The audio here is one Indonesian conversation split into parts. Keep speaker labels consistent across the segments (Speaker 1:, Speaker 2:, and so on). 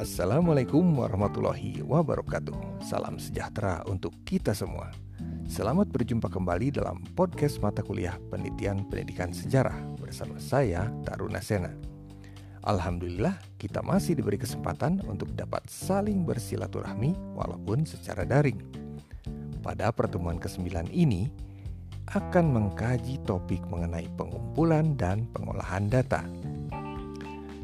Speaker 1: Assalamualaikum warahmatullahi wabarakatuh. Salam sejahtera untuk kita semua. Selamat berjumpa kembali dalam podcast mata kuliah Penelitian Pendidikan Sejarah bersama saya Taruna Sena. Alhamdulillah, kita masih diberi kesempatan untuk dapat saling bersilaturahmi walaupun secara daring. Pada pertemuan ke-9 ini akan mengkaji topik mengenai pengumpulan dan pengolahan data.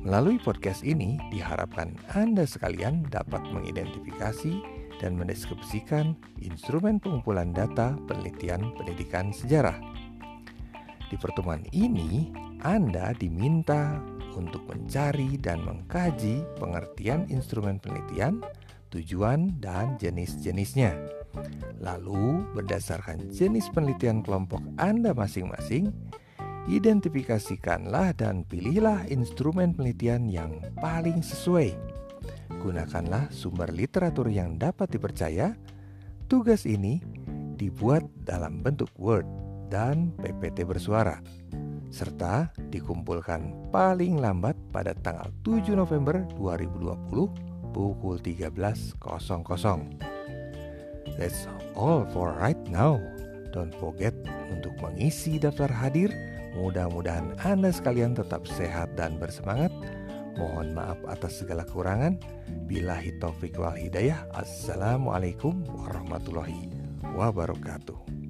Speaker 1: Melalui podcast ini, diharapkan Anda sekalian dapat mengidentifikasi dan mendeskripsikan instrumen pengumpulan data penelitian pendidikan sejarah. Di pertemuan ini, Anda diminta untuk mencari dan mengkaji pengertian instrumen penelitian, tujuan, dan jenis-jenisnya. Lalu, berdasarkan jenis penelitian kelompok Anda masing-masing, Identifikasikanlah dan pilihlah instrumen penelitian yang paling sesuai. Gunakanlah sumber literatur yang dapat dipercaya. Tugas ini dibuat dalam bentuk Word dan PPT bersuara serta dikumpulkan paling lambat pada tanggal 7 November 2020 pukul 13.00. That's all for right now. Don't forget untuk mengisi daftar hadir Mudah-mudahan Anda sekalian tetap sehat dan bersemangat. Mohon maaf atas segala kekurangan. Bilahi taufik wal hidayah. Assalamualaikum warahmatullahi wabarakatuh.